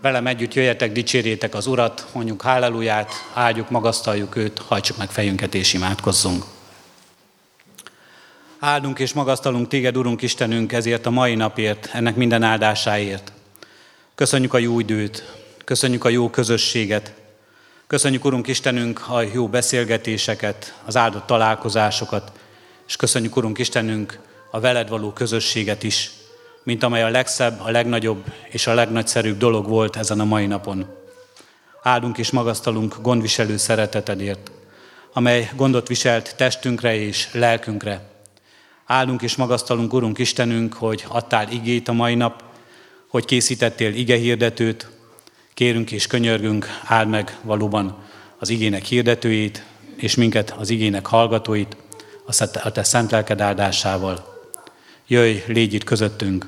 Velem együtt jöjjetek, dicsérjétek az Urat, mondjuk háleluját, áldjuk, magasztaljuk őt, hajtsuk meg fejünket és imádkozzunk. Áldunk és magasztalunk téged, Urunk Istenünk, ezért a mai napért, ennek minden áldásáért. Köszönjük a jó időt, köszönjük a jó közösséget, köszönjük, Urunk Istenünk, a jó beszélgetéseket, az áldott találkozásokat, és köszönjük, Urunk Istenünk, a veled való közösséget is, mint amely a legszebb, a legnagyobb és a legnagyszerűbb dolog volt ezen a mai napon. Áldunk és magasztalunk gondviselő szeretetedért, amely gondot viselt testünkre és lelkünkre. Áldunk és magasztalunk, Urunk Istenünk, hogy adtál igét a mai nap, hogy készítettél ige hirdetőt. Kérünk és könyörgünk, áld meg valóban az igének hirdetőjét, és minket az igének hallgatóit, a te szent lelked áldásával. Jöjj, légy itt közöttünk,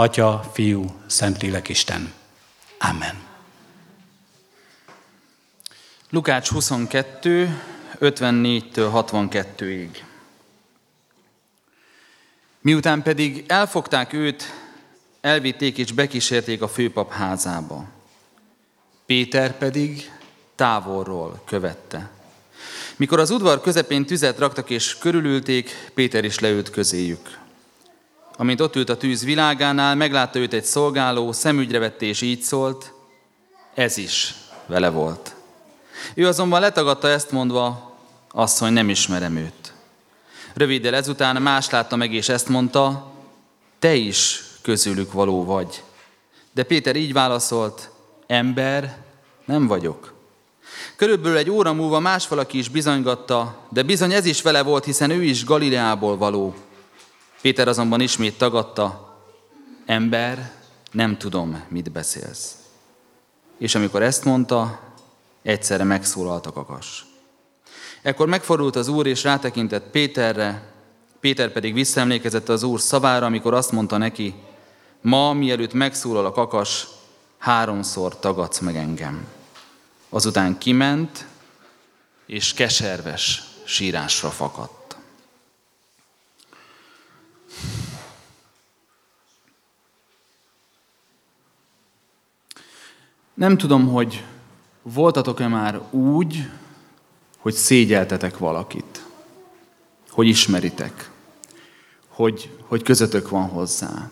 Atya, Fiú, Szentlélek Isten. Amen. Lukács 22, 54-től 62-ig. Miután pedig elfogták őt, elvitték és bekísérték a főpap házába. Péter pedig távolról követte. Mikor az udvar közepén tüzet raktak és körülülték, Péter is leült közéjük. Amint ott ült a tűz világánál, meglátta őt egy szolgáló, szemügyre vette és így szólt, ez is vele volt. Ő azonban letagadta ezt mondva, asszony, nem ismerem őt. Röviddel ezután más látta meg és ezt mondta, te is közülük való vagy. De Péter így válaszolt, ember, nem vagyok. Körülbelül egy óra múlva más valaki is bizonygatta, de bizony ez is vele volt, hiszen ő is Galileából való. Péter azonban ismét tagadta, ember, nem tudom, mit beszélsz. És amikor ezt mondta, egyszerre megszólalt a kakas. Ekkor megfordult az úr, és rátekintett Péterre, Péter pedig visszaemlékezett az úr szavára, amikor azt mondta neki, ma, mielőtt megszólal a kakas, háromszor tagadsz meg engem. Azután kiment, és keserves sírásra fakadt. Nem tudom, hogy voltatok-e már úgy, hogy szégyeltetek valakit, hogy ismeritek, hogy, hogy közöttök van hozzá.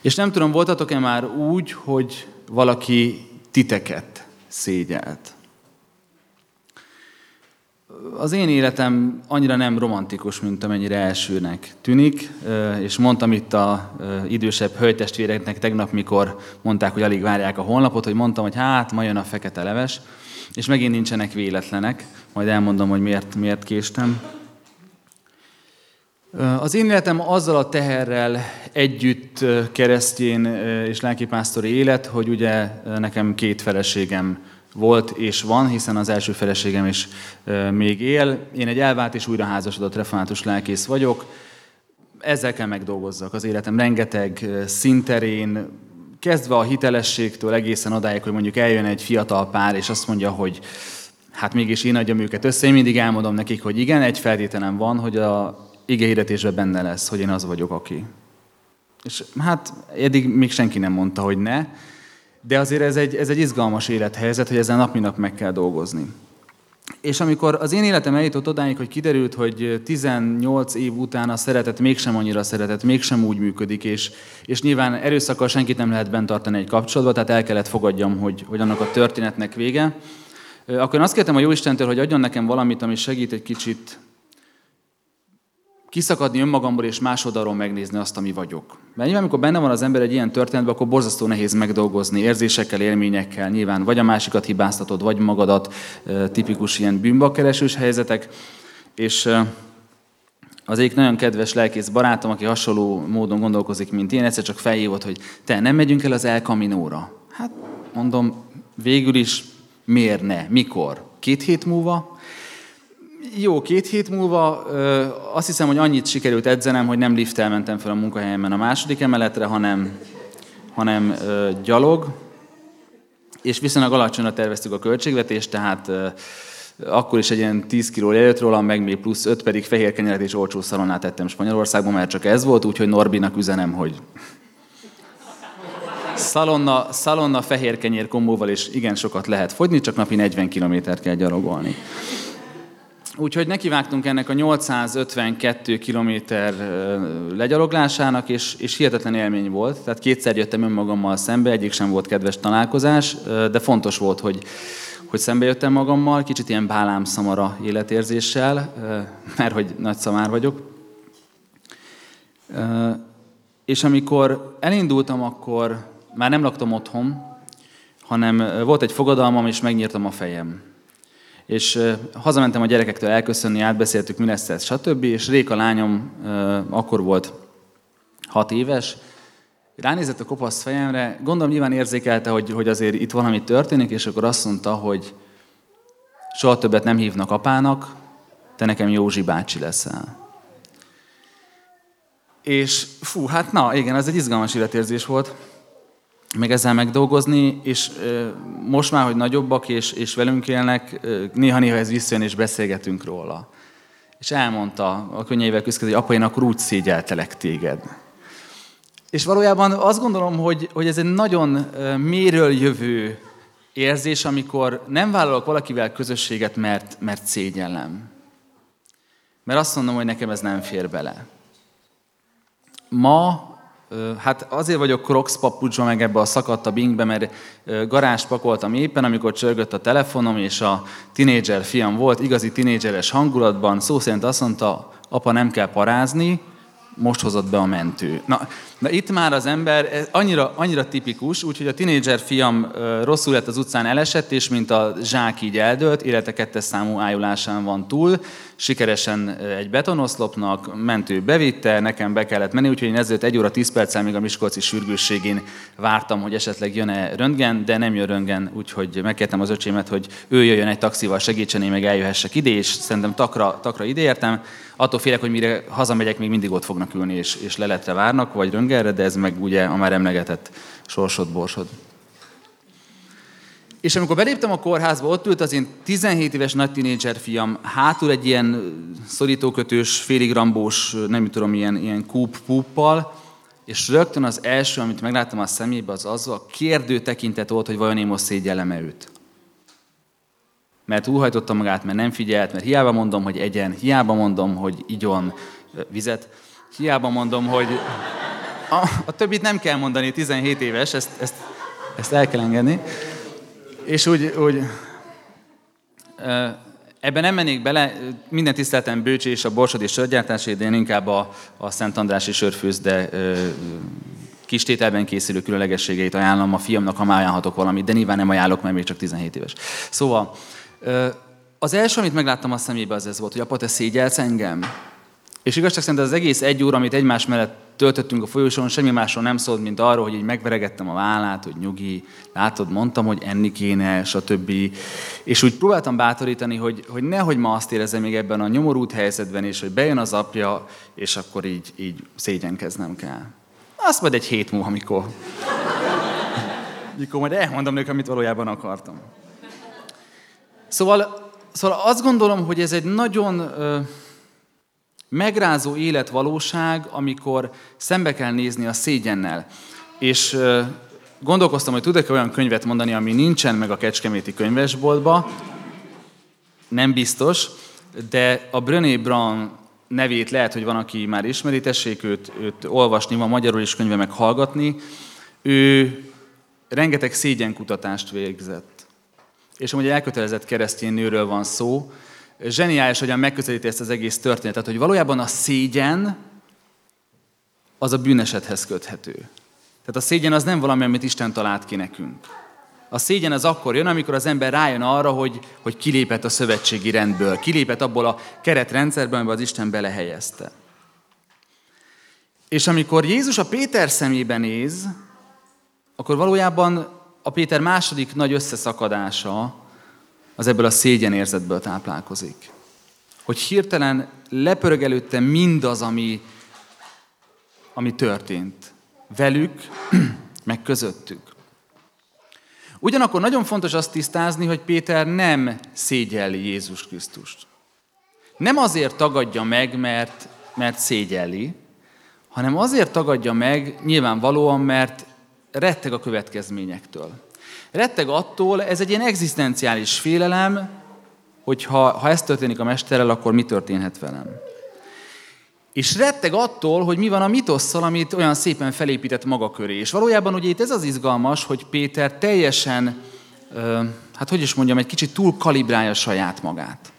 És nem tudom, voltatok-e már úgy, hogy valaki titeket szégyelt az én életem annyira nem romantikus, mint amennyire elsőnek tűnik, és mondtam itt a idősebb hölgytestvéreknek tegnap, mikor mondták, hogy alig várják a honlapot, hogy mondtam, hogy hát, ma jön a fekete leves, és megint nincsenek véletlenek, majd elmondom, hogy miért, miért késtem. Az én életem azzal a teherrel együtt keresztjén és lelkipásztori élet, hogy ugye nekem két feleségem volt és van, hiszen az első feleségem is még él. Én egy elvált és újraházasodott református lelkész vagyok. Ezzel kell megdolgozzak az életem rengeteg szinterén, kezdve a hitelességtől egészen odáig, hogy mondjuk eljön egy fiatal pár, és azt mondja, hogy hát mégis én adjam őket össze. Én mindig elmondom nekik, hogy igen, egy feltételem van, hogy a ige benne lesz, hogy én az vagyok, aki. És hát eddig még senki nem mondta, hogy ne, de azért ez egy, ez egy izgalmas élethelyzet, hogy ezen nap, nap meg kell dolgozni. És amikor az én életem eljutott odáig, hogy kiderült, hogy 18 év után a szeretet mégsem annyira szeretet, mégsem úgy működik, és, és nyilván erőszakkal senkit nem lehet bent tartani egy kapcsolatba, tehát el kellett fogadjam, hogy, hogy annak a történetnek vége, akkor én azt kértem a Jóistentől, hogy adjon nekem valamit, ami segít egy kicsit kiszakadni önmagamból és más oldalról megnézni azt, ami vagyok. Mert nyilván, amikor benne van az ember egy ilyen történetben, akkor borzasztó nehéz megdolgozni érzésekkel, élményekkel, nyilván vagy a másikat hibáztatod, vagy magadat, tipikus ilyen bűnbakkeresős helyzetek. És az egyik nagyon kedves lelkész barátom, aki hasonló módon gondolkozik, mint én, egyszer csak felhívott, hogy te nem megyünk el az El Camino-ra. Hát mondom, végül is miért ne? Mikor? Két hét múlva? Jó, két hét múlva azt hiszem, hogy annyit sikerült edzenem, hogy nem lifttel mentem fel a munkahelyemben a második emeletre, hanem, hanem gyalog, és viszonylag alacsonyra terveztük a költségvetést, tehát akkor is egy ilyen 10 kiló előtt rólam, meg még plusz 5 pedig fehér kenyeret és olcsó szalonnát tettem Spanyolországban, mert csak ez volt, úgyhogy Norbinak üzenem, hogy szalonna, szalonna fehér kenyér kombóval is igen sokat lehet fogyni, csak napi 40 kilométert kell gyalogolni. Úgyhogy nekivágtunk ennek a 852 kilométer legyaloglásának, és, és hihetetlen élmény volt. Tehát kétszer jöttem önmagammal szembe, egyik sem volt kedves találkozás, de fontos volt, hogy, hogy szembe jöttem magammal, kicsit ilyen bálám szamara életérzéssel, mert hogy nagy szamár vagyok. És amikor elindultam, akkor már nem laktam otthon, hanem volt egy fogadalmam, és megnyírtam a fejem. És hazamentem a gyerekektől elköszönni, átbeszéltük, mi lesz ez, stb. És Réka lányom akkor volt hat éves, ránézett a kopasz fejemre, gondolom nyilván érzékelte, hogy, hogy azért itt valami történik, és akkor azt mondta, hogy soha többet nem hívnak apának, te nekem Józsi bácsi leszel. És fú, hát na, igen, ez egy izgalmas életérzés volt, meg ezzel megdolgozni, és most már, hogy nagyobbak és, és velünk élnek, néha-néha ez visszajön, és beszélgetünk róla. És elmondta a könnyeivel küzdött, hogy apa, én akkor úgy szégyeltelek téged. És valójában azt gondolom, hogy, hogy ez egy nagyon méről jövő érzés, amikor nem vállalok valakivel közösséget, mert, mert szégyellem. Mert azt mondom, hogy nekem ez nem fér bele. Ma, hát azért vagyok Crocs papucsban, meg ebbe a szakadta bingbe, mert garázs pakoltam éppen, amikor csörgött a telefonom, és a tinédzser fiam volt, igazi tinédzseres hangulatban, szó szerint azt mondta, apa nem kell parázni, most hozott be a mentő. Na, na itt már az ember annyira, annyira tipikus, úgyhogy a tinédzser fiam rosszul lett az utcán elesett, és mint a zsák így eldőlt, élete kettes számú ájulásán van túl, sikeresen egy betonoszlopnak, mentő bevitte, nekem be kellett menni, úgyhogy én ezért egy óra tíz perccel még a Miskolci sürgősségén vártam, hogy esetleg jön-e röntgen, de nem jön röntgen, úgyhogy megkértem az öcsémet, hogy ő jöjjön egy taxival segítsen, én meg eljöhessek ide, és szerintem takra, takra ide értem. Attól félek, hogy mire hazamegyek, még mindig ott fognak ülni, és, és leletre várnak, vagy röngelre, de ez meg ugye a már emlegetett sorsod, borsod. És amikor beléptem a kórházba, ott ült az én 17 éves nagy tínédzser fiam, hátul egy ilyen szorítókötős, félig rambós, nem tudom, ilyen, ilyen kúp púppal, és rögtön az első, amit megláttam a szemébe, az az a kérdő tekintet volt, hogy vajon én most szégyellem őt. Mert újhajtotta magát, mert nem figyelt, mert hiába mondom, hogy egyen, hiába mondom, hogy igyon vizet, hiába mondom, hogy a, a többit nem kell mondani, 17 éves, ezt, ezt, ezt el kell engedni. És úgy, úgy ebben nem mennék bele, minden tiszteltem Bőcsi és a Borsodi sörgyártásé, de én inkább a, a Szent Andrási sörfőzde kis tételben készülő különlegességeit ajánlom a fiamnak, ha már ajánlhatok valamit, de nyilván nem ajánlok, mert még csak 17 éves. Szóval az első, amit megláttam a szemébe, az ez volt, hogy apa, te szégyelsz engem? És igazság szerint az egész egy óra, amit egymás mellett töltöttünk a folyosón, semmi másról nem szólt, mint arról, hogy így megveregettem a vállát, hogy nyugi, látod, mondtam, hogy enni kéne, stb. És úgy próbáltam bátorítani, hogy, hogy nehogy ma azt érezem még ebben a nyomorult helyzetben, és hogy bejön az apja, és akkor így, így szégyenkeznem kell. Azt majd egy hét múlva, amikor, mikor majd elmondom neki, amit valójában akartam. Szóval, szóval azt gondolom, hogy ez egy nagyon megrázó életvalóság, amikor szembe kell nézni a szégyennel. És gondolkoztam, hogy tudok-e olyan könyvet mondani, ami nincsen meg a Kecskeméti könyvesboltba. Nem biztos, de a Brené Brown nevét lehet, hogy van, aki már ismeri, tessék őt, őt olvasni, van magyarul is könyve meg hallgatni. Ő rengeteg szégyenkutatást végzett. És amúgy elkötelezett keresztény nőről van szó, zseniális, hogyan megközelíti ezt az egész történetet, hogy valójában a szégyen az a bűnesethez köthető. Tehát a szégyen az nem valami, amit Isten talált ki nekünk. A szégyen az akkor jön, amikor az ember rájön arra, hogy, hogy kilépett a szövetségi rendből, kilépett abból a keretrendszerből, amiben az Isten belehelyezte. És amikor Jézus a Péter szemébe néz, akkor valójában a Péter második nagy összeszakadása az ebből a szégyenérzetből táplálkozik. Hogy hirtelen lepörög előtte mindaz, ami, ami történt. Velük, meg közöttük. Ugyanakkor nagyon fontos azt tisztázni, hogy Péter nem szégyelli Jézus Krisztust. Nem azért tagadja meg, mert, mert szégyelli, hanem azért tagadja meg nyilvánvalóan, mert retteg a következményektől. Retteg attól, ez egy ilyen egzisztenciális félelem, hogy ha, ha ez történik a mesterrel, akkor mi történhet velem. És retteg attól, hogy mi van a mitosszal, amit olyan szépen felépített maga köré. És valójában ugye itt ez az izgalmas, hogy Péter teljesen, hát hogy is mondjam, egy kicsit túl kalibrálja saját magát.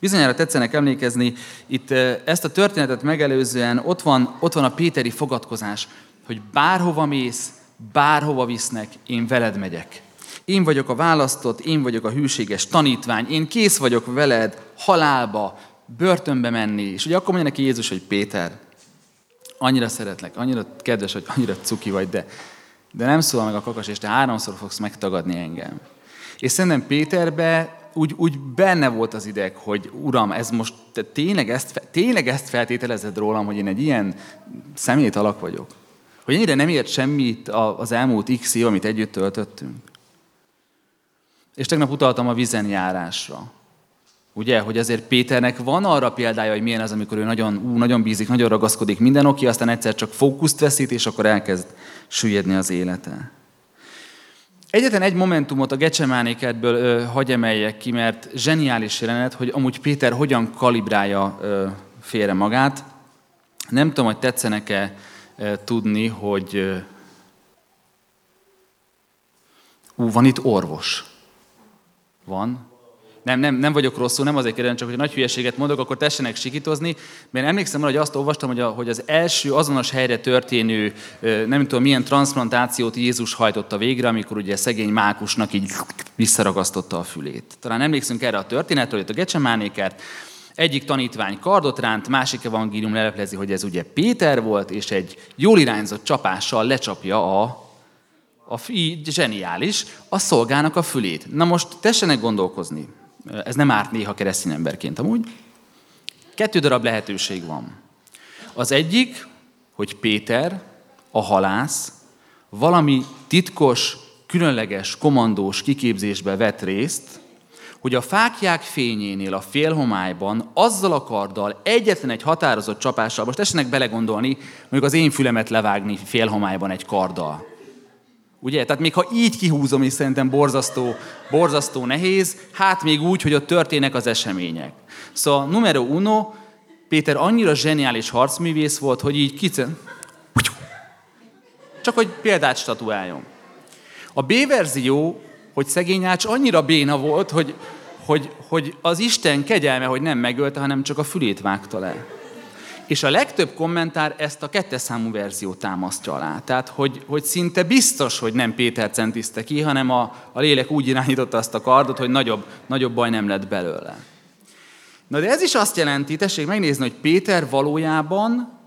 Bizonyára tetszenek emlékezni, itt ezt a történetet megelőzően ott van, ott van a Péteri fogadkozás, hogy bárhova mész, bárhova visznek, én veled megyek. Én vagyok a választott, én vagyok a hűséges tanítvány, én kész vagyok veled halálba, börtönbe menni. És ugye akkor mondja neki Jézus, hogy Péter, annyira szeretlek, annyira kedves, hogy annyira cuki vagy, de, de nem szól meg a kakas, és te háromszor fogsz megtagadni engem. És szerintem Péterbe úgy, úgy benne volt az ideg, hogy Uram, ez most te tényleg ezt, tényleg ezt feltételezed rólam, hogy én egy ilyen szemét alak vagyok? Hogy ennyire nem ért semmit az elmúlt x év, amit együtt töltöttünk? És tegnap utaltam a vizenjárásra. Ugye, hogy azért Péternek van arra példája, hogy milyen az, amikor ő nagyon, ú, nagyon bízik, nagyon ragaszkodik minden oké, aztán egyszer csak fókuszt veszít, és akkor elkezd süllyedni az élete. Egyetlen egy momentumot a Gecsemánékedből hagy emeljek ki, mert zseniális jelenet, hogy amúgy Péter hogyan kalibrálja ö, félre magát. Nem tudom, hogy tetszenek-e tudni, hogy ú, van itt orvos. Van? Nem, nem, nem vagyok rosszul, nem azért kérdezem, csak hogy nagy hülyeséget mondok, akkor tessenek sikítozni. Mert emlékszem arra, hogy azt olvastam, hogy, a, hogy az első azonos helyre történő, nem tudom milyen transplantációt Jézus hajtotta végre, amikor ugye szegény mákusnak így visszaragasztotta a fülét. Talán emlékszünk erre a történetre, hogy a Gecsemánékert, egyik tanítvány kardot ránt, másik evangélium leleplezi, hogy ez ugye Péter volt, és egy jól irányzott csapással lecsapja a a fi, zseniális, a szolgának a fülét. Na most tessenek gondolkozni. Ez nem árt néha keresztény emberként amúgy. Kettő darab lehetőség van. Az egyik, hogy Péter, a halász, valami titkos, különleges, komandós kiképzésbe vett részt, hogy a fákják fényénél a félhomályban azzal a karddal egyetlen egy határozott csapással, most tessenek belegondolni, mondjuk az én fülemet levágni félhomályban egy karddal. Ugye? Tehát még ha így kihúzom, és szerintem borzasztó, borzasztó nehéz, hát még úgy, hogy ott történnek az események. Szóval numero uno, Péter annyira zseniális harcművész volt, hogy így kicen... Csak hogy példát statuáljon. A B verzió, hogy szegény Ács annyira béna volt, hogy, hogy, hogy az Isten kegyelme, hogy nem megölte, hanem csak a fülét vágta le. És a legtöbb kommentár ezt a kettes számú verziót támasztja alá. Tehát, hogy, hogy szinte biztos, hogy nem Péter centizte ki, hanem a, a lélek úgy irányította azt a kardot, hogy nagyobb, nagyobb baj nem lett belőle. Na de ez is azt jelenti, tessék megnézni, hogy Péter valójában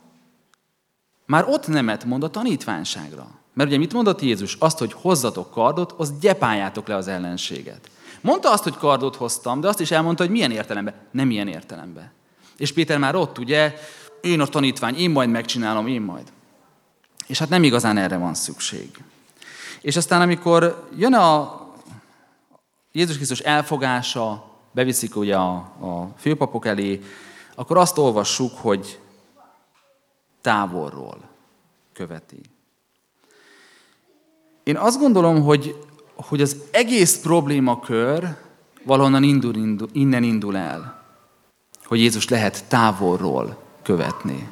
már ott nemet mond a tanítványságra. Mert ugye mit mondott Jézus? Azt, hogy hozzatok kardot, az gyepáljátok le az ellenséget. Mondta azt, hogy kardot hoztam, de azt is elmondta, hogy milyen értelemben. Nem ilyen értelemben. És Péter már ott, ugye, én a tanítvány, én majd megcsinálom, én majd. És hát nem igazán erre van szükség. És aztán, amikor jön a Jézus Krisztus elfogása, beviszik ugye a, a főpapok elé, akkor azt olvassuk, hogy távolról követi. Én azt gondolom, hogy, hogy az egész problémakör valahonnan indul, indul, innen indul el, hogy Jézus lehet távolról követni.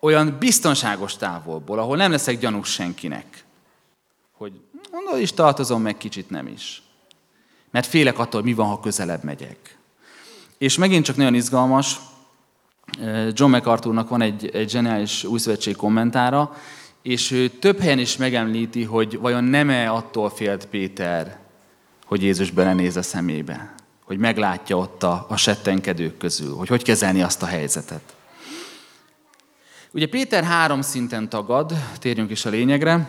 Olyan biztonságos távolból, ahol nem leszek gyanús senkinek. Hogy mondod is tartozom, meg kicsit nem is. Mert félek attól, mi van, ha közelebb megyek. És megint csak nagyon izgalmas, John MacArthurnak van egy, egy zseniális újszövetség kommentára, és ő több helyen is megemlíti, hogy vajon nem-e attól félt Péter, hogy Jézus belenéz a szemébe hogy meglátja ott a, a settenkedők közül, hogy hogy kezelni azt a helyzetet. Ugye Péter három szinten tagad, térjünk is a lényegre.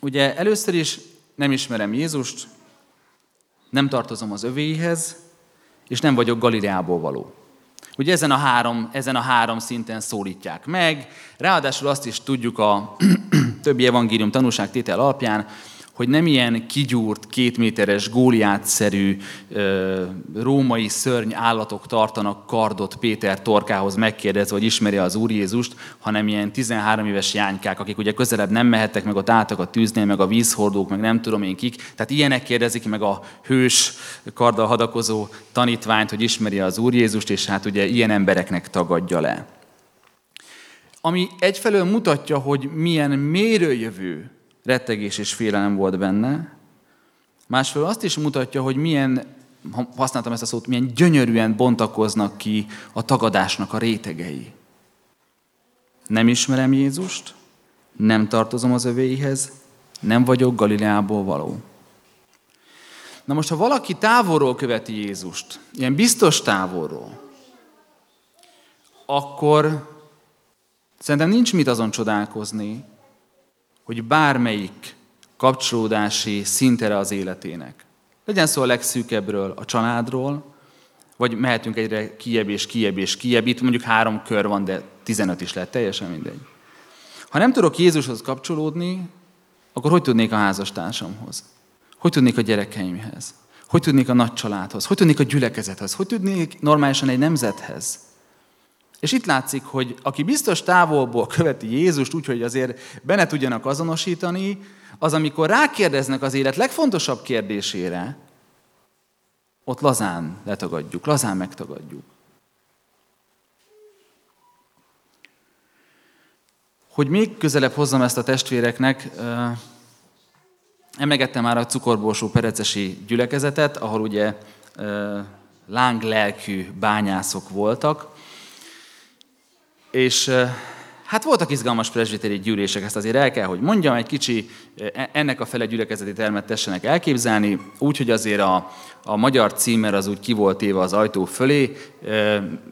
Ugye először is nem ismerem Jézust, nem tartozom az övéihez, és nem vagyok Galileából való. Ugye ezen a három, ezen a három szinten szólítják meg, ráadásul azt is tudjuk a többi evangélium tanúságtétel alapján, hogy nem ilyen kigyúrt, kétméteres, góliátszerű római szörny állatok tartanak kardot Péter torkához megkérdezve, hogy ismeri az Úr Jézust, hanem ilyen 13 éves jánykák, akik ugye közelebb nem mehettek, meg ott álltak a tűznél, meg a vízhordók, meg nem tudom én kik. Tehát ilyenek kérdezik meg a hős, karddal hadakozó tanítványt, hogy ismeri az Úr Jézust, és hát ugye ilyen embereknek tagadja le. Ami egyfelől mutatja, hogy milyen mérőjövő rettegés és félelem volt benne. Másfelől azt is mutatja, hogy milyen, használtam ezt a szót, milyen gyönyörűen bontakoznak ki a tagadásnak a rétegei. Nem ismerem Jézust, nem tartozom az övéihez, nem vagyok Galileából való. Na most, ha valaki távolról követi Jézust, ilyen biztos távolról, akkor szerintem nincs mit azon csodálkozni, hogy bármelyik kapcsolódási szintere az életének. Legyen szó a legszűkebbről, a családról, vagy mehetünk egyre kiebb és kiebb és kiebb. Itt mondjuk három kör van, de 15 is lehet, teljesen mindegy. Ha nem tudok Jézushoz kapcsolódni, akkor hogy tudnék a házastársamhoz? Hogy tudnék a gyerekeimhez? Hogy tudnék a nagy családhoz? Hogy tudnék a gyülekezethez? Hogy tudnék normálisan egy nemzethez? És itt látszik, hogy aki biztos távolból követi Jézust úgy, hogy azért benne tudjanak azonosítani, az amikor rákérdeznek az élet legfontosabb kérdésére, ott lazán letagadjuk, lazán megtagadjuk. Hogy még közelebb hozzam ezt a testvéreknek, emlegettem már a cukorborsó perecesi gyülekezetet, ahol ugye lánglelkű bányászok voltak, és hát voltak izgalmas presbiteri gyűlések, ezt azért el kell, hogy mondjam, egy kicsi e, ennek a fele gyülekezeti termet tessenek elképzelni, úgy, hogy azért a, a magyar címer az úgy ki volt éve az ajtó fölé.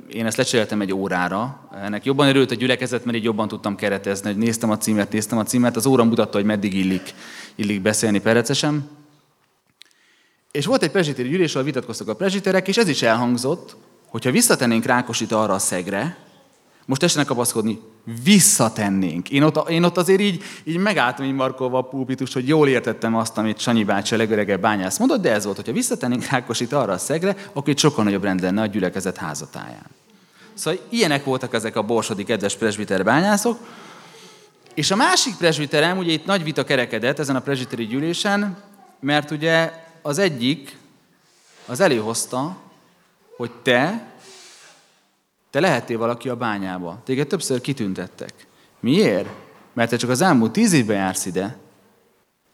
Én ezt lecseréltem egy órára. Ennek jobban örült a gyülekezet, mert így jobban tudtam keretezni, hogy néztem a címert, néztem a címert. Az óra mutatta, hogy meddig illik, illik beszélni perecesen. És volt egy presbiteri gyűlés, ahol vitatkoztak a presbiterek, és ez is elhangzott, hogyha visszatennénk Rákosit arra a szegre, most tessenek kapaszkodni, visszatennénk. Én ott, én ott azért így, így megálltam így markolva a pulpitust, hogy jól értettem azt, amit Sanyi bácsi a legöregebb bányász mondott, de ez volt, hogyha visszatennénk Rákosit arra a szegre, akkor itt sokkal nagyobb rend lenne a gyülekezet házatáján. Szóval ilyenek voltak ezek a borsodi kedves presbiter bányászok, és a másik presbiterem, ugye itt nagy vita kerekedett ezen a presbiteri gyűlésen, mert ugye az egyik az előhozta, hogy te te lehettél valaki a bányába. Téged többször kitüntettek. Miért? Mert te csak az elmúlt tíz évben jársz ide.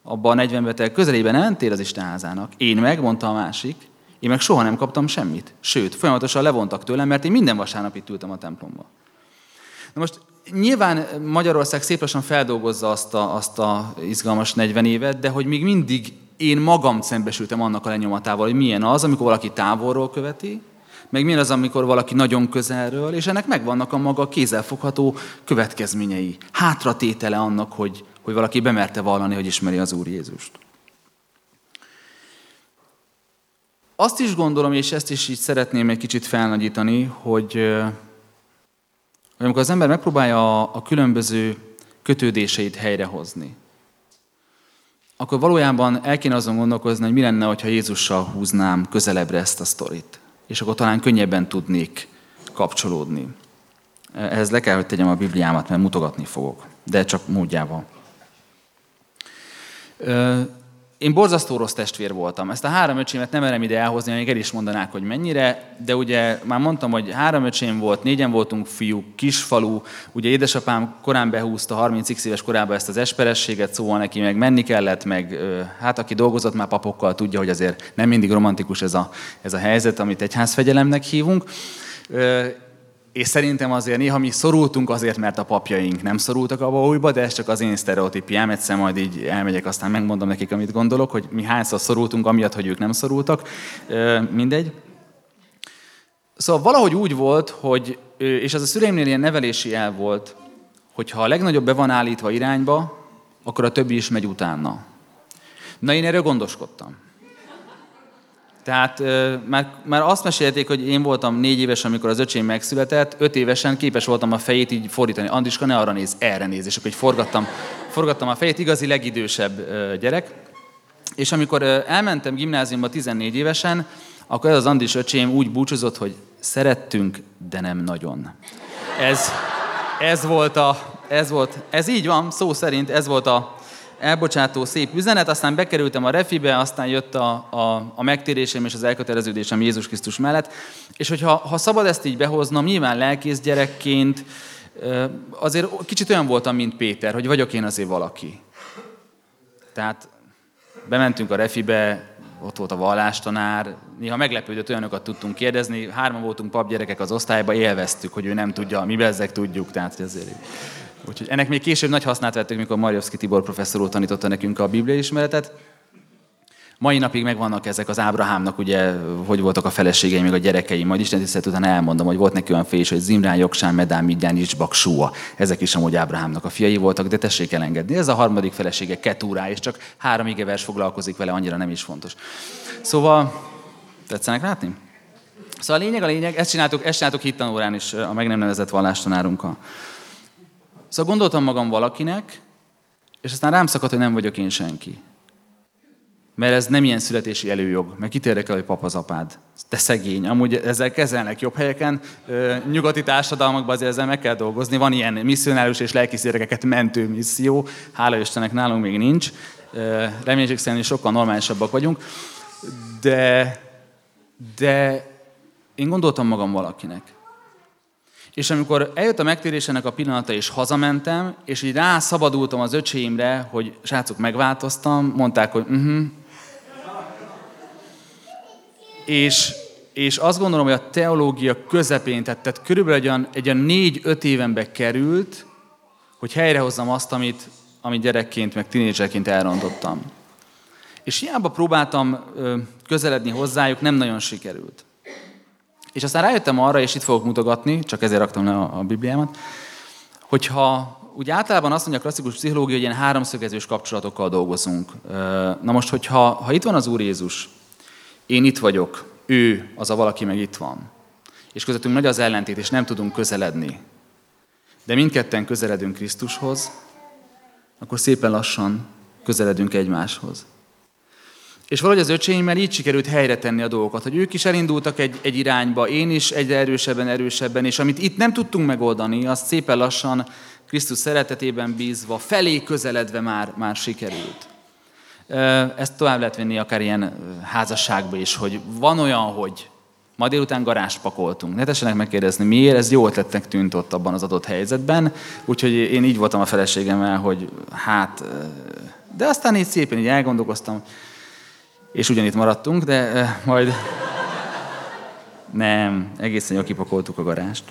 Abban a 40 betel közelében mentél az Istenházának. Én meg, mondta a másik, én meg soha nem kaptam semmit. Sőt, folyamatosan levontak tőlem, mert én minden vasárnap itt ültem a templomba. Na most nyilván Magyarország szép lassan feldolgozza azt a, azt a izgalmas 40 évet, de hogy még mindig én magam szembesültem annak a lenyomatával, hogy milyen az, amikor valaki távolról követi, meg milyen az, amikor valaki nagyon közelről, és ennek megvannak a maga kézzelfogható következményei. Hátratétele annak, hogy, hogy valaki bemerte vallani, hogy ismeri az Úr Jézust. Azt is gondolom, és ezt is így szeretném egy kicsit felnagyítani, hogy, hogy amikor az ember megpróbálja a, a különböző kötődéseit helyrehozni, akkor valójában el kéne azon gondolkozni, hogy mi lenne, ha Jézussal húznám közelebbre ezt a sztorit és akkor talán könnyebben tudnék kapcsolódni. Ehhez le kell, hogy tegyem a Bibliámat, mert mutogatni fogok, de csak módjával. Én borzasztó rossz testvér voltam. Ezt a három öcsémet nem merem ide elhozni, még el is mondanák, hogy mennyire, de ugye már mondtam, hogy három öcsém volt, négyen voltunk fiúk, kisfalu, ugye édesapám korán behúzta 30 éves korában ezt az esperességet, szóval neki meg menni kellett, meg hát aki dolgozott már papokkal tudja, hogy azért nem mindig romantikus ez a, ez a helyzet, amit egyházfegyelemnek hívunk és szerintem azért néha mi szorultunk azért, mert a papjaink nem szorultak a újba, de ez csak az én sztereotípiám, egyszer majd így elmegyek, aztán megmondom nekik, amit gondolok, hogy mi hányszor szorultunk, amiatt, hogy ők nem szorultak. Mindegy. Szóval valahogy úgy volt, hogy, és ez a szüleimnél ilyen nevelési el volt, hogy ha a legnagyobb be van állítva irányba, akkor a többi is megy utána. Na én erről gondoskodtam. Tehát már, már azt mesélték, hogy én voltam négy éves, amikor az öcsém megszületett, öt évesen képes voltam a fejét így fordítani. Andiska, ne arra néz, erre néz. És akkor így forgattam, forgattam a fejét, igazi legidősebb gyerek. És amikor elmentem gimnáziumba 14 évesen, akkor ez az Andis öcsém úgy búcsúzott, hogy szerettünk, de nem nagyon. Ez, ez volt a, ez volt, ez így van, szó szerint ez volt a elbocsátó szép üzenet, aztán bekerültem a refibe, aztán jött a, a, a megtérésem és az elköteleződésem Jézus Krisztus mellett, és hogyha ha szabad ezt így behoznom, nyilván lelkész gyerekként, azért kicsit olyan voltam, mint Péter, hogy vagyok én azért valaki. Tehát bementünk a refibe, ott volt a vallástanár, néha meglepődött, olyanokat tudtunk kérdezni, hárman voltunk papgyerekek az osztályban, élveztük, hogy ő nem tudja, mi bezzek tudjuk, tehát ezért. Úgyhogy ennek még később nagy hasznát vettük, mikor Marjovszki Tibor professzor úr tanította nekünk a Biblia ismeretet. Mai napig megvannak ezek az Ábrahámnak, ugye, hogy voltak a feleségei, még a gyerekei. Majd Isten tisztelt után elmondom, hogy volt neki olyan fés, hogy Zimrán, Joksán, Medán, Midján, Isbak, Súa. Ezek is amúgy Ábrahámnak a fiai voltak, de tessék elengedni. Ez a harmadik felesége, Ketúrá, és csak három igevers foglalkozik vele, annyira nem is fontos. Szóval, tetszenek látni? Szóval a lényeg, a lényeg, ezt csináltuk, ezt csináltuk hittanórán is a meg nem nevezett vallástanárunkkal. Szóval gondoltam magam valakinek, és aztán rám szakadt, hogy nem vagyok én senki. Mert ez nem ilyen születési előjog, mert kit érdekel, hogy pap az apád. Te szegény. Amúgy ezzel kezelnek jobb helyeken. Nyugati társadalmakban azért ezzel meg kell dolgozni. Van ilyen misszionárius és lelkis gyerekeket mentő misszió. Hála Istennek nálunk még nincs. Reménység szerint sokkal normálisabbak vagyunk. De, de én gondoltam magam valakinek. És amikor eljött a megtérésének a pillanata, és hazamentem, és így rászabadultam az öcséimre, hogy srácok, megváltoztam, mondták, hogy uh-huh. És, és azt gondolom, hogy a teológia közepén, tehát, tehát körülbelül egy egy olyan négy-öt évenbe került, hogy helyrehozzam azt, amit, amit gyerekként, meg tinédzserként elrontottam. És hiába próbáltam közeledni hozzájuk, nem nagyon sikerült. És aztán rájöttem arra, és itt fogok mutogatni, csak ezért raktam le a, a Bibliámat, hogyha úgy általában azt mondja a klasszikus pszichológia, hogy ilyen háromszögezős kapcsolatokkal dolgozunk. Na most, hogyha ha itt van az Úr Jézus, én itt vagyok, ő az a valaki meg itt van, és közöttünk nagy az ellentét, és nem tudunk közeledni, de mindketten közeledünk Krisztushoz, akkor szépen lassan közeledünk egymáshoz. És valahogy az öcséimmel így sikerült helyre tenni a dolgokat, hogy ők is elindultak egy, egy irányba, én is egyre erősebben, erősebben, és amit itt nem tudtunk megoldani, azt szépen lassan Krisztus szeretetében bízva, felé közeledve már, már sikerült. Ezt tovább lehet vinni akár ilyen házasságba is, hogy van olyan, hogy ma délután garást pakoltunk. Ne tessenek megkérdezni, miért, ez jó ötletnek tűnt ott abban az adott helyzetben, úgyhogy én így voltam a feleségemmel, hogy hát, de aztán így szépen így elgondolkoztam, és ugyanitt maradtunk, de majd nem, egészen jól kipakoltuk a garást.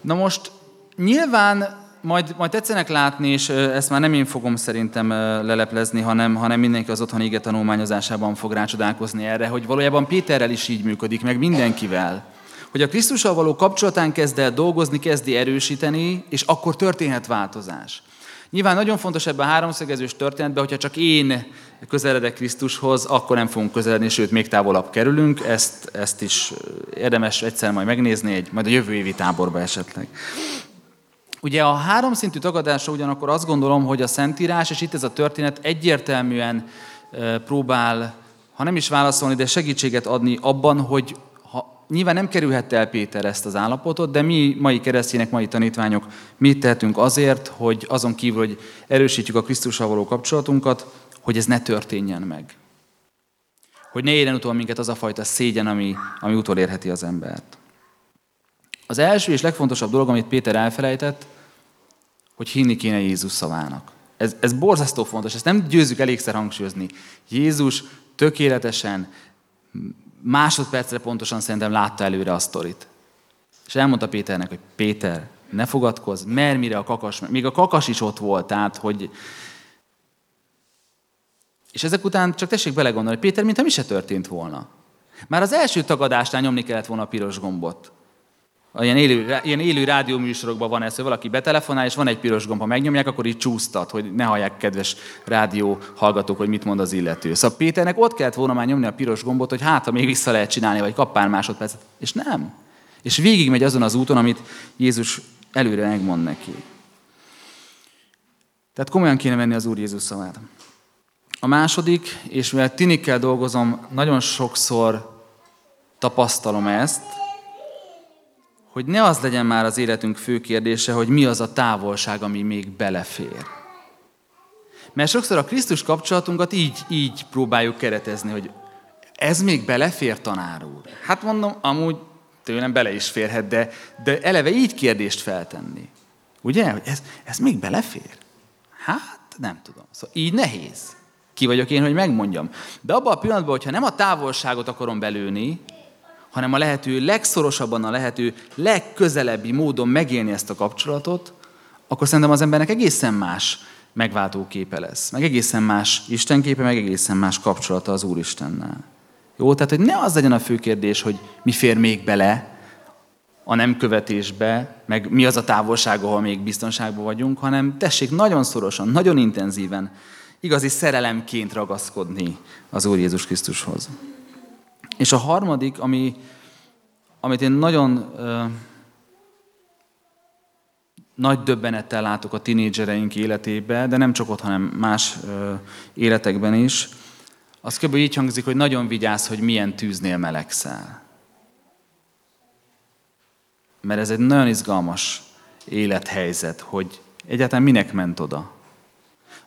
Na most nyilván majd, majd tetszenek látni, és ezt már nem én fogom szerintem leleplezni, hanem, hanem mindenki az otthoni ige tanulmányozásában fog rácsodálkozni erre, hogy valójában Péterrel is így működik, meg mindenkivel. Hogy a Krisztussal való kapcsolatán kezd el dolgozni, kezdi erősíteni, és akkor történhet változás. Nyilván nagyon fontos ebben a háromszögezős történetben, hogyha csak én közeledek Krisztushoz, akkor nem fogunk közeledni, sőt, még távolabb kerülünk. Ezt, ezt is érdemes egyszer majd megnézni, egy, majd a jövő évi táborba esetleg. Ugye a háromszintű tagadásra ugyanakkor azt gondolom, hogy a Szentírás, és itt ez a történet egyértelműen próbál, ha nem is válaszolni, de segítséget adni abban, hogy nyilván nem kerülhette el Péter ezt az állapotot, de mi mai keresztények, mai tanítványok mit tehetünk azért, hogy azon kívül, hogy erősítjük a Krisztussal való kapcsolatunkat, hogy ez ne történjen meg. Hogy ne érjen utol minket az a fajta szégyen, ami, ami utolérheti az embert. Az első és legfontosabb dolog, amit Péter elfelejtett, hogy hinni kéne Jézus szavának. Ez, ez borzasztó fontos, ezt nem győzzük elégszer hangsúlyozni. Jézus tökéletesen, másodpercre pontosan szerintem látta előre a sztorit. És elmondta Péternek, hogy Péter, ne fogadkozz, mert mire a kakas, még a kakas is ott volt, tehát, hogy és ezek után csak tessék belegondolni, Péter, mintha mi se történt volna. Már az első tagadásnál nyomni kellett volna a piros gombot. Ilyen élő, ilyen élő rádióműsorokban van ez, hogy valaki betelefonál, és van egy piros gomb, ha megnyomják, akkor így csúsztat, hogy ne hallják kedves rádió hallgatók, hogy mit mond az illető. Szóval Péternek ott kellett volna már nyomni a piros gombot, hogy hát, ha még vissza lehet csinálni, vagy kap pár másodpercet. És nem. És végigmegy azon az úton, amit Jézus előre megmond neki. Tehát komolyan kéne venni az Úr Jézus szavát. A második, és mivel tinikkel dolgozom, nagyon sokszor tapasztalom ezt, hogy ne az legyen már az életünk fő kérdése, hogy mi az a távolság, ami még belefér. Mert sokszor a Krisztus kapcsolatunkat így, így próbáljuk keretezni, hogy ez még belefér, tanár úr? Hát mondom, amúgy tőlem bele is férhet, de, de eleve így kérdést feltenni. Ugye, hogy ez, ez még belefér? Hát, nem tudom. Szóval így nehéz. Ki vagyok én, hogy megmondjam. De abban a pillanatban, hogyha nem a távolságot akarom belőni, hanem a lehető legszorosabban, a lehető legközelebbi módon megélni ezt a kapcsolatot, akkor szerintem az embernek egészen más megváltó képe lesz. Meg egészen más Istenképe, meg egészen más kapcsolata az Úristennel. Jó, tehát hogy ne az legyen a fő kérdés, hogy mi fér még bele a nem követésbe, meg mi az a távolság, ahol még biztonságban vagyunk, hanem tessék nagyon szorosan, nagyon intenzíven, igazi szerelemként ragaszkodni az Úr Jézus Krisztushoz. És a harmadik, ami, amit én nagyon ö, nagy döbbenettel látok a tinédzsereink életébe, de nem csak ott, hanem más ö, életekben is, az kb. így hangzik, hogy nagyon vigyázz, hogy milyen tűznél melegszel. Mert ez egy nagyon izgalmas élethelyzet, hogy egyáltalán minek ment oda.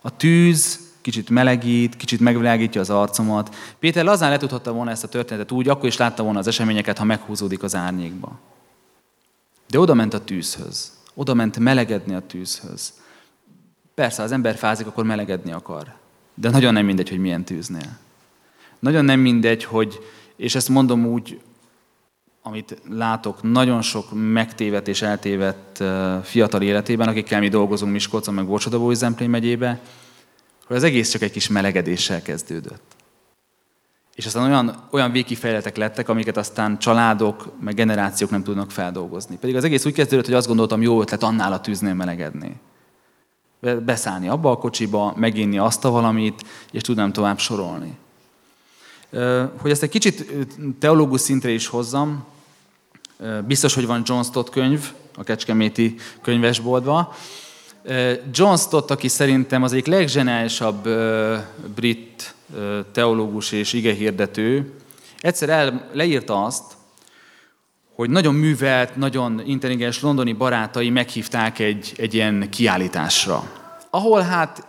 A tűz kicsit melegít, kicsit megvilágítja az arcomat. Péter lazán letudhatta volna ezt a történetet úgy, akkor is látta volna az eseményeket, ha meghúzódik az árnyékba. De oda ment a tűzhöz. Oda ment melegedni a tűzhöz. Persze, az ember fázik, akkor melegedni akar. De nagyon nem mindegy, hogy milyen tűznél. Nagyon nem mindegy, hogy, és ezt mondom úgy, amit látok nagyon sok megtévet és eltévedt fiatal életében, akikkel mi dolgozunk Miskolcon, meg Bocsodabói Zemplén megyébe, hogy az egész csak egy kis melegedéssel kezdődött. És aztán olyan, olyan végkifejletek lettek, amiket aztán családok, meg generációk nem tudnak feldolgozni. Pedig az egész úgy kezdődött, hogy azt gondoltam, jó ötlet annál a tűznél melegedni. Beszállni abba a kocsiba, meginni azt a valamit, és tudnám tovább sorolni. Hogy ezt egy kicsit teológus szintre is hozzam, biztos, hogy van John Stott könyv a Kecskeméti könyvesboltban, John Stott, aki szerintem az egyik legzseniálisabb brit teológus és igehirdető, egyszer el, leírta azt, hogy nagyon művelt, nagyon intelligens londoni barátai meghívták egy, egy ilyen kiállításra, ahol hát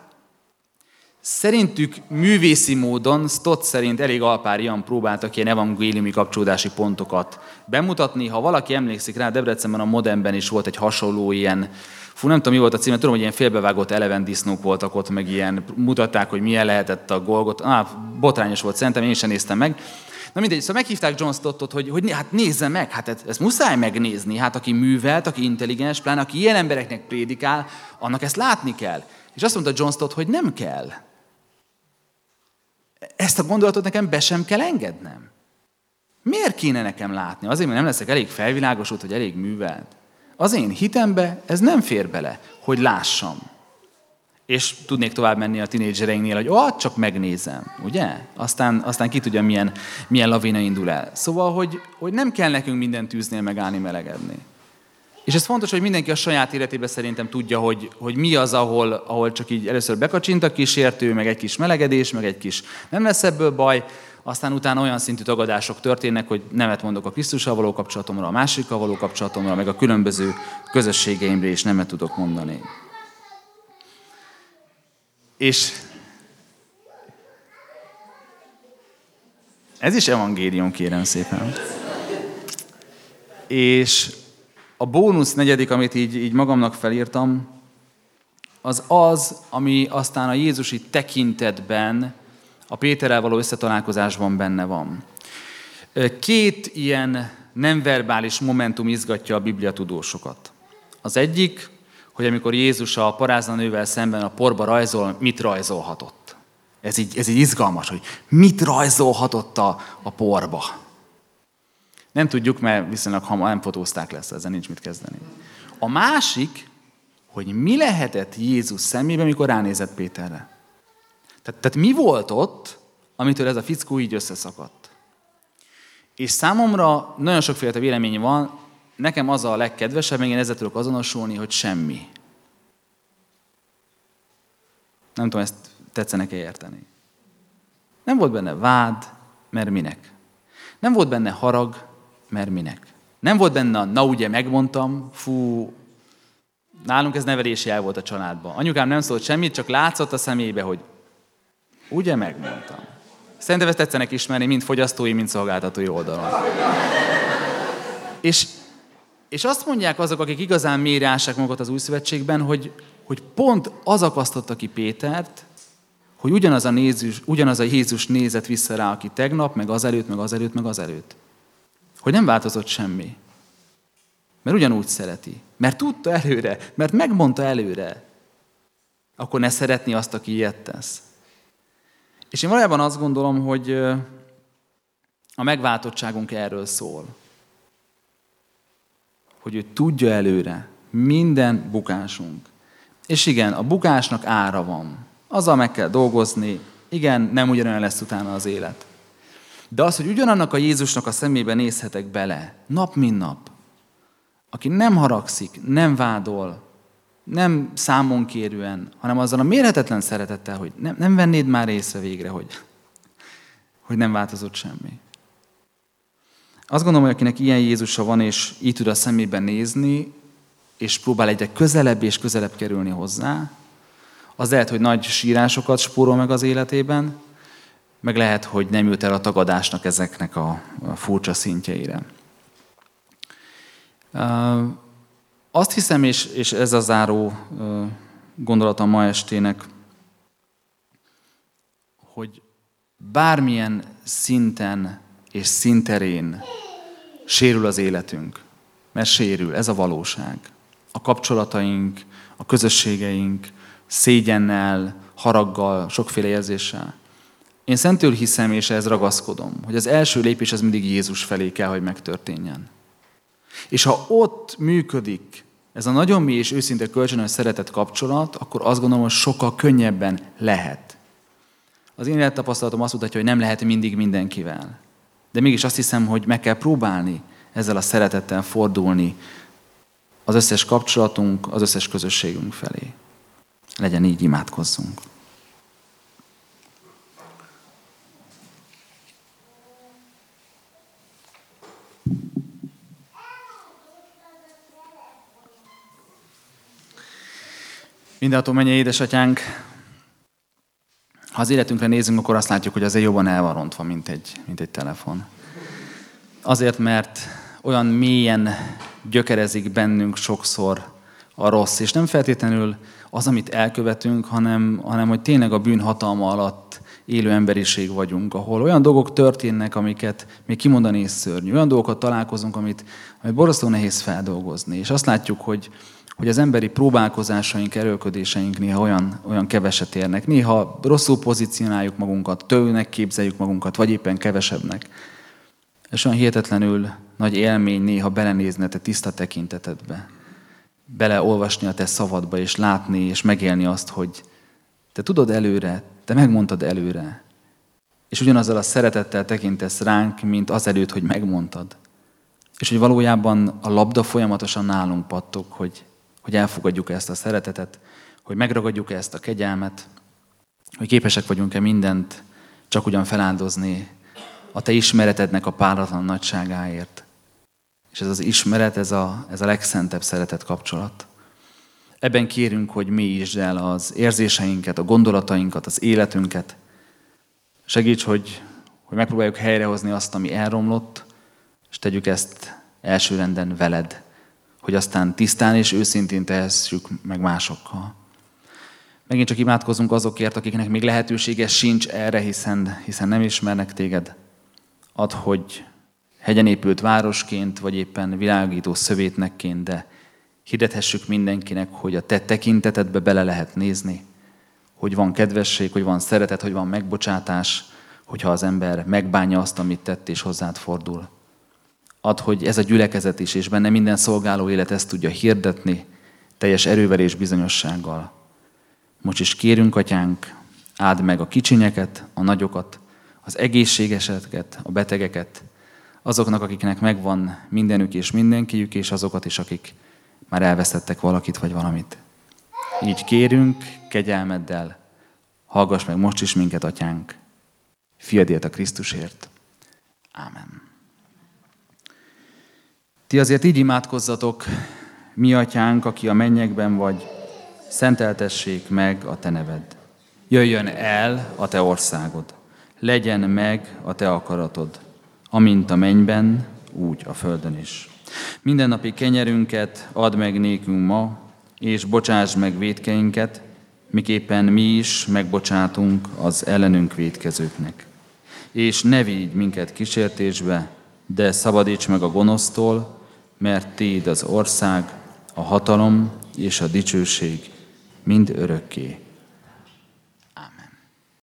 szerintük művészi módon, Stott szerint elég alpárian próbáltak ilyen evangéliumi kapcsolódási pontokat bemutatni. Ha valaki emlékszik rá, Debrecenben a Modernben is volt egy hasonló ilyen Fú, nem tudom, mi volt a címe, tudom, hogy ilyen félbevágott eleven disznók voltak ott, meg ilyen mutatták, hogy milyen lehetett a golgot. Ah, botrányos volt, szerintem én sem néztem meg. Na mindegy, szóval meghívták John Stottot, hogy, hogy hát nézze meg, hát ezt, ezt muszáj megnézni. Hát aki művelt, aki intelligens, pláne aki ilyen embereknek prédikál, annak ezt látni kell. És azt mondta John Stott, hogy nem kell. Ezt a gondolatot nekem be sem kell engednem. Miért kéne nekem látni? Azért, mert nem leszek elég felvilágosult, hogy elég művelt. Az én hitembe ez nem fér bele, hogy lássam. És tudnék tovább menni a tinédzsereinknél, hogy oh, csak megnézem, ugye? Aztán, aztán ki tudja, milyen, milyen lavina indul el. Szóval, hogy, hogy nem kell nekünk minden tűznél megállni, melegedni. És ez fontos, hogy mindenki a saját életében szerintem tudja, hogy, hogy mi az, ahol, ahol csak így először bekacsint a kísértő, meg egy kis melegedés, meg egy kis nem lesz ebből baj, aztán utána olyan szintű tagadások történnek, hogy nemet mondok a Krisztussal való kapcsolatomra, a másikkal való kapcsolatomra, meg a különböző közösségeimre is nemet tudok mondani. És ez is evangélium, kérem szépen. És a bónusz negyedik, amit így, így magamnak felírtam, az az, ami aztán a Jézusi tekintetben a Péterrel való összetalálkozásban benne van. Két ilyen nem verbális momentum izgatja a Biblia tudósokat. Az egyik, hogy amikor Jézus a parázna szemben a porba rajzol, mit rajzolhatott. Ez így, ez így izgalmas, hogy mit rajzolhatott a, a porba. Nem tudjuk, mert viszonylag hamar nem fotózták lesz, ezzel nincs mit kezdeni. A másik, hogy mi lehetett Jézus szemében, mikor ránézett Péterre. Tehát, tehát mi volt ott, amitől ez a fickó így összeszakadt? És számomra nagyon sokféle vélemény van, nekem az a legkedvesebb, még én ezzel tudok azonosulni, hogy semmi. Nem tudom, ezt tetszenek-e érteni. Nem volt benne vád, mert minek. Nem volt benne harag, mert minek. Nem volt benne na ugye megmondtam, fú, nálunk ez nevelési el volt a családban. Anyukám nem szólt semmit, csak látszott a szemébe, hogy ugye megmondtam. Szerintem ezt tetszenek ismerni, mind fogyasztói, mind szolgáltatói oldalon. És, és azt mondják azok, akik igazán mélyre ássák magukat az új szövetségben, hogy, hogy pont az akasztotta ki Pétert, hogy ugyanaz a, Jézus, ugyanaz a Jézus nézett vissza rá, aki tegnap, meg azelőtt, meg azelőtt, meg azelőtt. Hogy nem változott semmi. Mert ugyanúgy szereti. Mert tudta előre, mert megmondta előre. Akkor ne szeretni azt, aki ilyet tesz. És én valójában azt gondolom, hogy a megváltottságunk erről szól. Hogy ő tudja előre minden bukásunk. És igen, a bukásnak ára van. Azzal meg kell dolgozni. Igen, nem ugyanolyan lesz utána az élet. De az, hogy ugyanannak a Jézusnak a szemébe nézhetek bele, nap mint nap, aki nem haragszik, nem vádol, nem számon kérően, hanem azzal a mérhetetlen szeretettel, hogy nem, nem vennéd már észre végre, hogy, hogy nem változott semmi. Azt gondolom, hogy akinek ilyen Jézusa van, és így tud a szemében nézni, és próbál egyre közelebb és közelebb kerülni hozzá, az lehet, hogy nagy sírásokat spórol meg az életében, meg lehet, hogy nem jut el a tagadásnak ezeknek a furcsa szintjeire. Azt hiszem, és, és ez a záró gondolata ma estének, hogy bármilyen szinten és szinterén sérül az életünk, mert sérül, ez a valóság. A kapcsolataink, a közösségeink, szégyennel, haraggal, sokféle érzéssel. Én szentül hiszem, és ez ragaszkodom, hogy az első lépés az mindig Jézus felé kell, hogy megtörténjen. És ha ott működik ez a nagyon mély és őszinte kölcsönös szeretet kapcsolat, akkor azt gondolom, hogy sokkal könnyebben lehet. Az én élettapasztalatom azt mutatja, hogy nem lehet mindig mindenkivel. De mégis azt hiszem, hogy meg kell próbálni ezzel a szeretettel fordulni az összes kapcsolatunk, az összes közösségünk felé. Legyen így, imádkozzunk. Mindenható mennyi édesatyánk, ha az életünkre nézünk, akkor azt látjuk, hogy azért jobban el van rontva, mint egy, mint egy telefon. Azért, mert olyan mélyen gyökerezik bennünk sokszor a rossz, és nem feltétlenül az, amit elkövetünk, hanem, hanem hogy tényleg a bűn hatalma alatt élő emberiség vagyunk, ahol olyan dolgok történnek, amiket még kimondani is szörnyű. Olyan dolgokat találkozunk, amit, amit borzasztó nehéz feldolgozni. És azt látjuk, hogy, hogy az emberi próbálkozásaink, erőködéseink néha olyan, olyan keveset érnek. Néha rosszul pozícionáljuk magunkat, tőnek képzeljük magunkat, vagy éppen kevesebbnek. És olyan hihetetlenül nagy élmény néha belenézni a te tiszta tekintetedbe. Beleolvasni a te szavadba, és látni, és megélni azt, hogy te tudod előre, te megmondtad előre. És ugyanazzal a szeretettel tekintesz ránk, mint azelőtt, hogy megmondtad. És hogy valójában a labda folyamatosan nálunk pattog, hogy hogy elfogadjuk ezt a szeretetet, hogy megragadjuk ezt a kegyelmet, hogy képesek vagyunk-e mindent csak ugyan feláldozni a Te ismeretednek a páratlan nagyságáért. És ez az ismeret, ez a, ez a legszentebb szeretet kapcsolat. Ebben kérünk, hogy mélyítsd el az érzéseinket, a gondolatainkat, az életünket. Segíts, hogy, hogy megpróbáljuk helyrehozni azt, ami elromlott, és tegyük ezt elsőrenden veled hogy aztán tisztán és őszintén tehessük meg másokkal. Megint csak imádkozunk azokért, akiknek még lehetősége sincs erre, hiszen, hiszen nem ismernek téged. Ad, hogy hegyen épült városként, vagy éppen világító szövétnekként, de hirdethessük mindenkinek, hogy a te tekintetedbe bele lehet nézni, hogy van kedvesség, hogy van szeretet, hogy van megbocsátás, hogyha az ember megbánja azt, amit tett, és hozzád fordul. Ad, hogy ez a gyülekezet is, és benne minden szolgáló élet ezt tudja hirdetni, teljes erővel és bizonyossággal. Most is kérünk, atyánk, áld meg a kicsinyeket, a nagyokat, az egészségeseket, a betegeket, azoknak, akiknek megvan mindenük és mindenkiük, és azokat is, akik már elvesztettek valakit vagy valamit. Így kérünk, kegyelmeddel, hallgass meg most is minket, atyánk. fiadért a Krisztusért. Ámen. Ti azért így imádkozzatok, mi atyánk, aki a mennyekben vagy, szenteltessék meg a te neved. Jöjjön el a te országod, legyen meg a te akaratod, amint a mennyben, úgy a földön is. Minden napi kenyerünket add meg nékünk ma, és bocsáss meg védkeinket, miképpen mi is megbocsátunk az ellenünk védkezőknek. És ne vigy minket kísértésbe, de szabadíts meg a gonosztól, mert Téd az ország, a hatalom és a dicsőség mind örökké.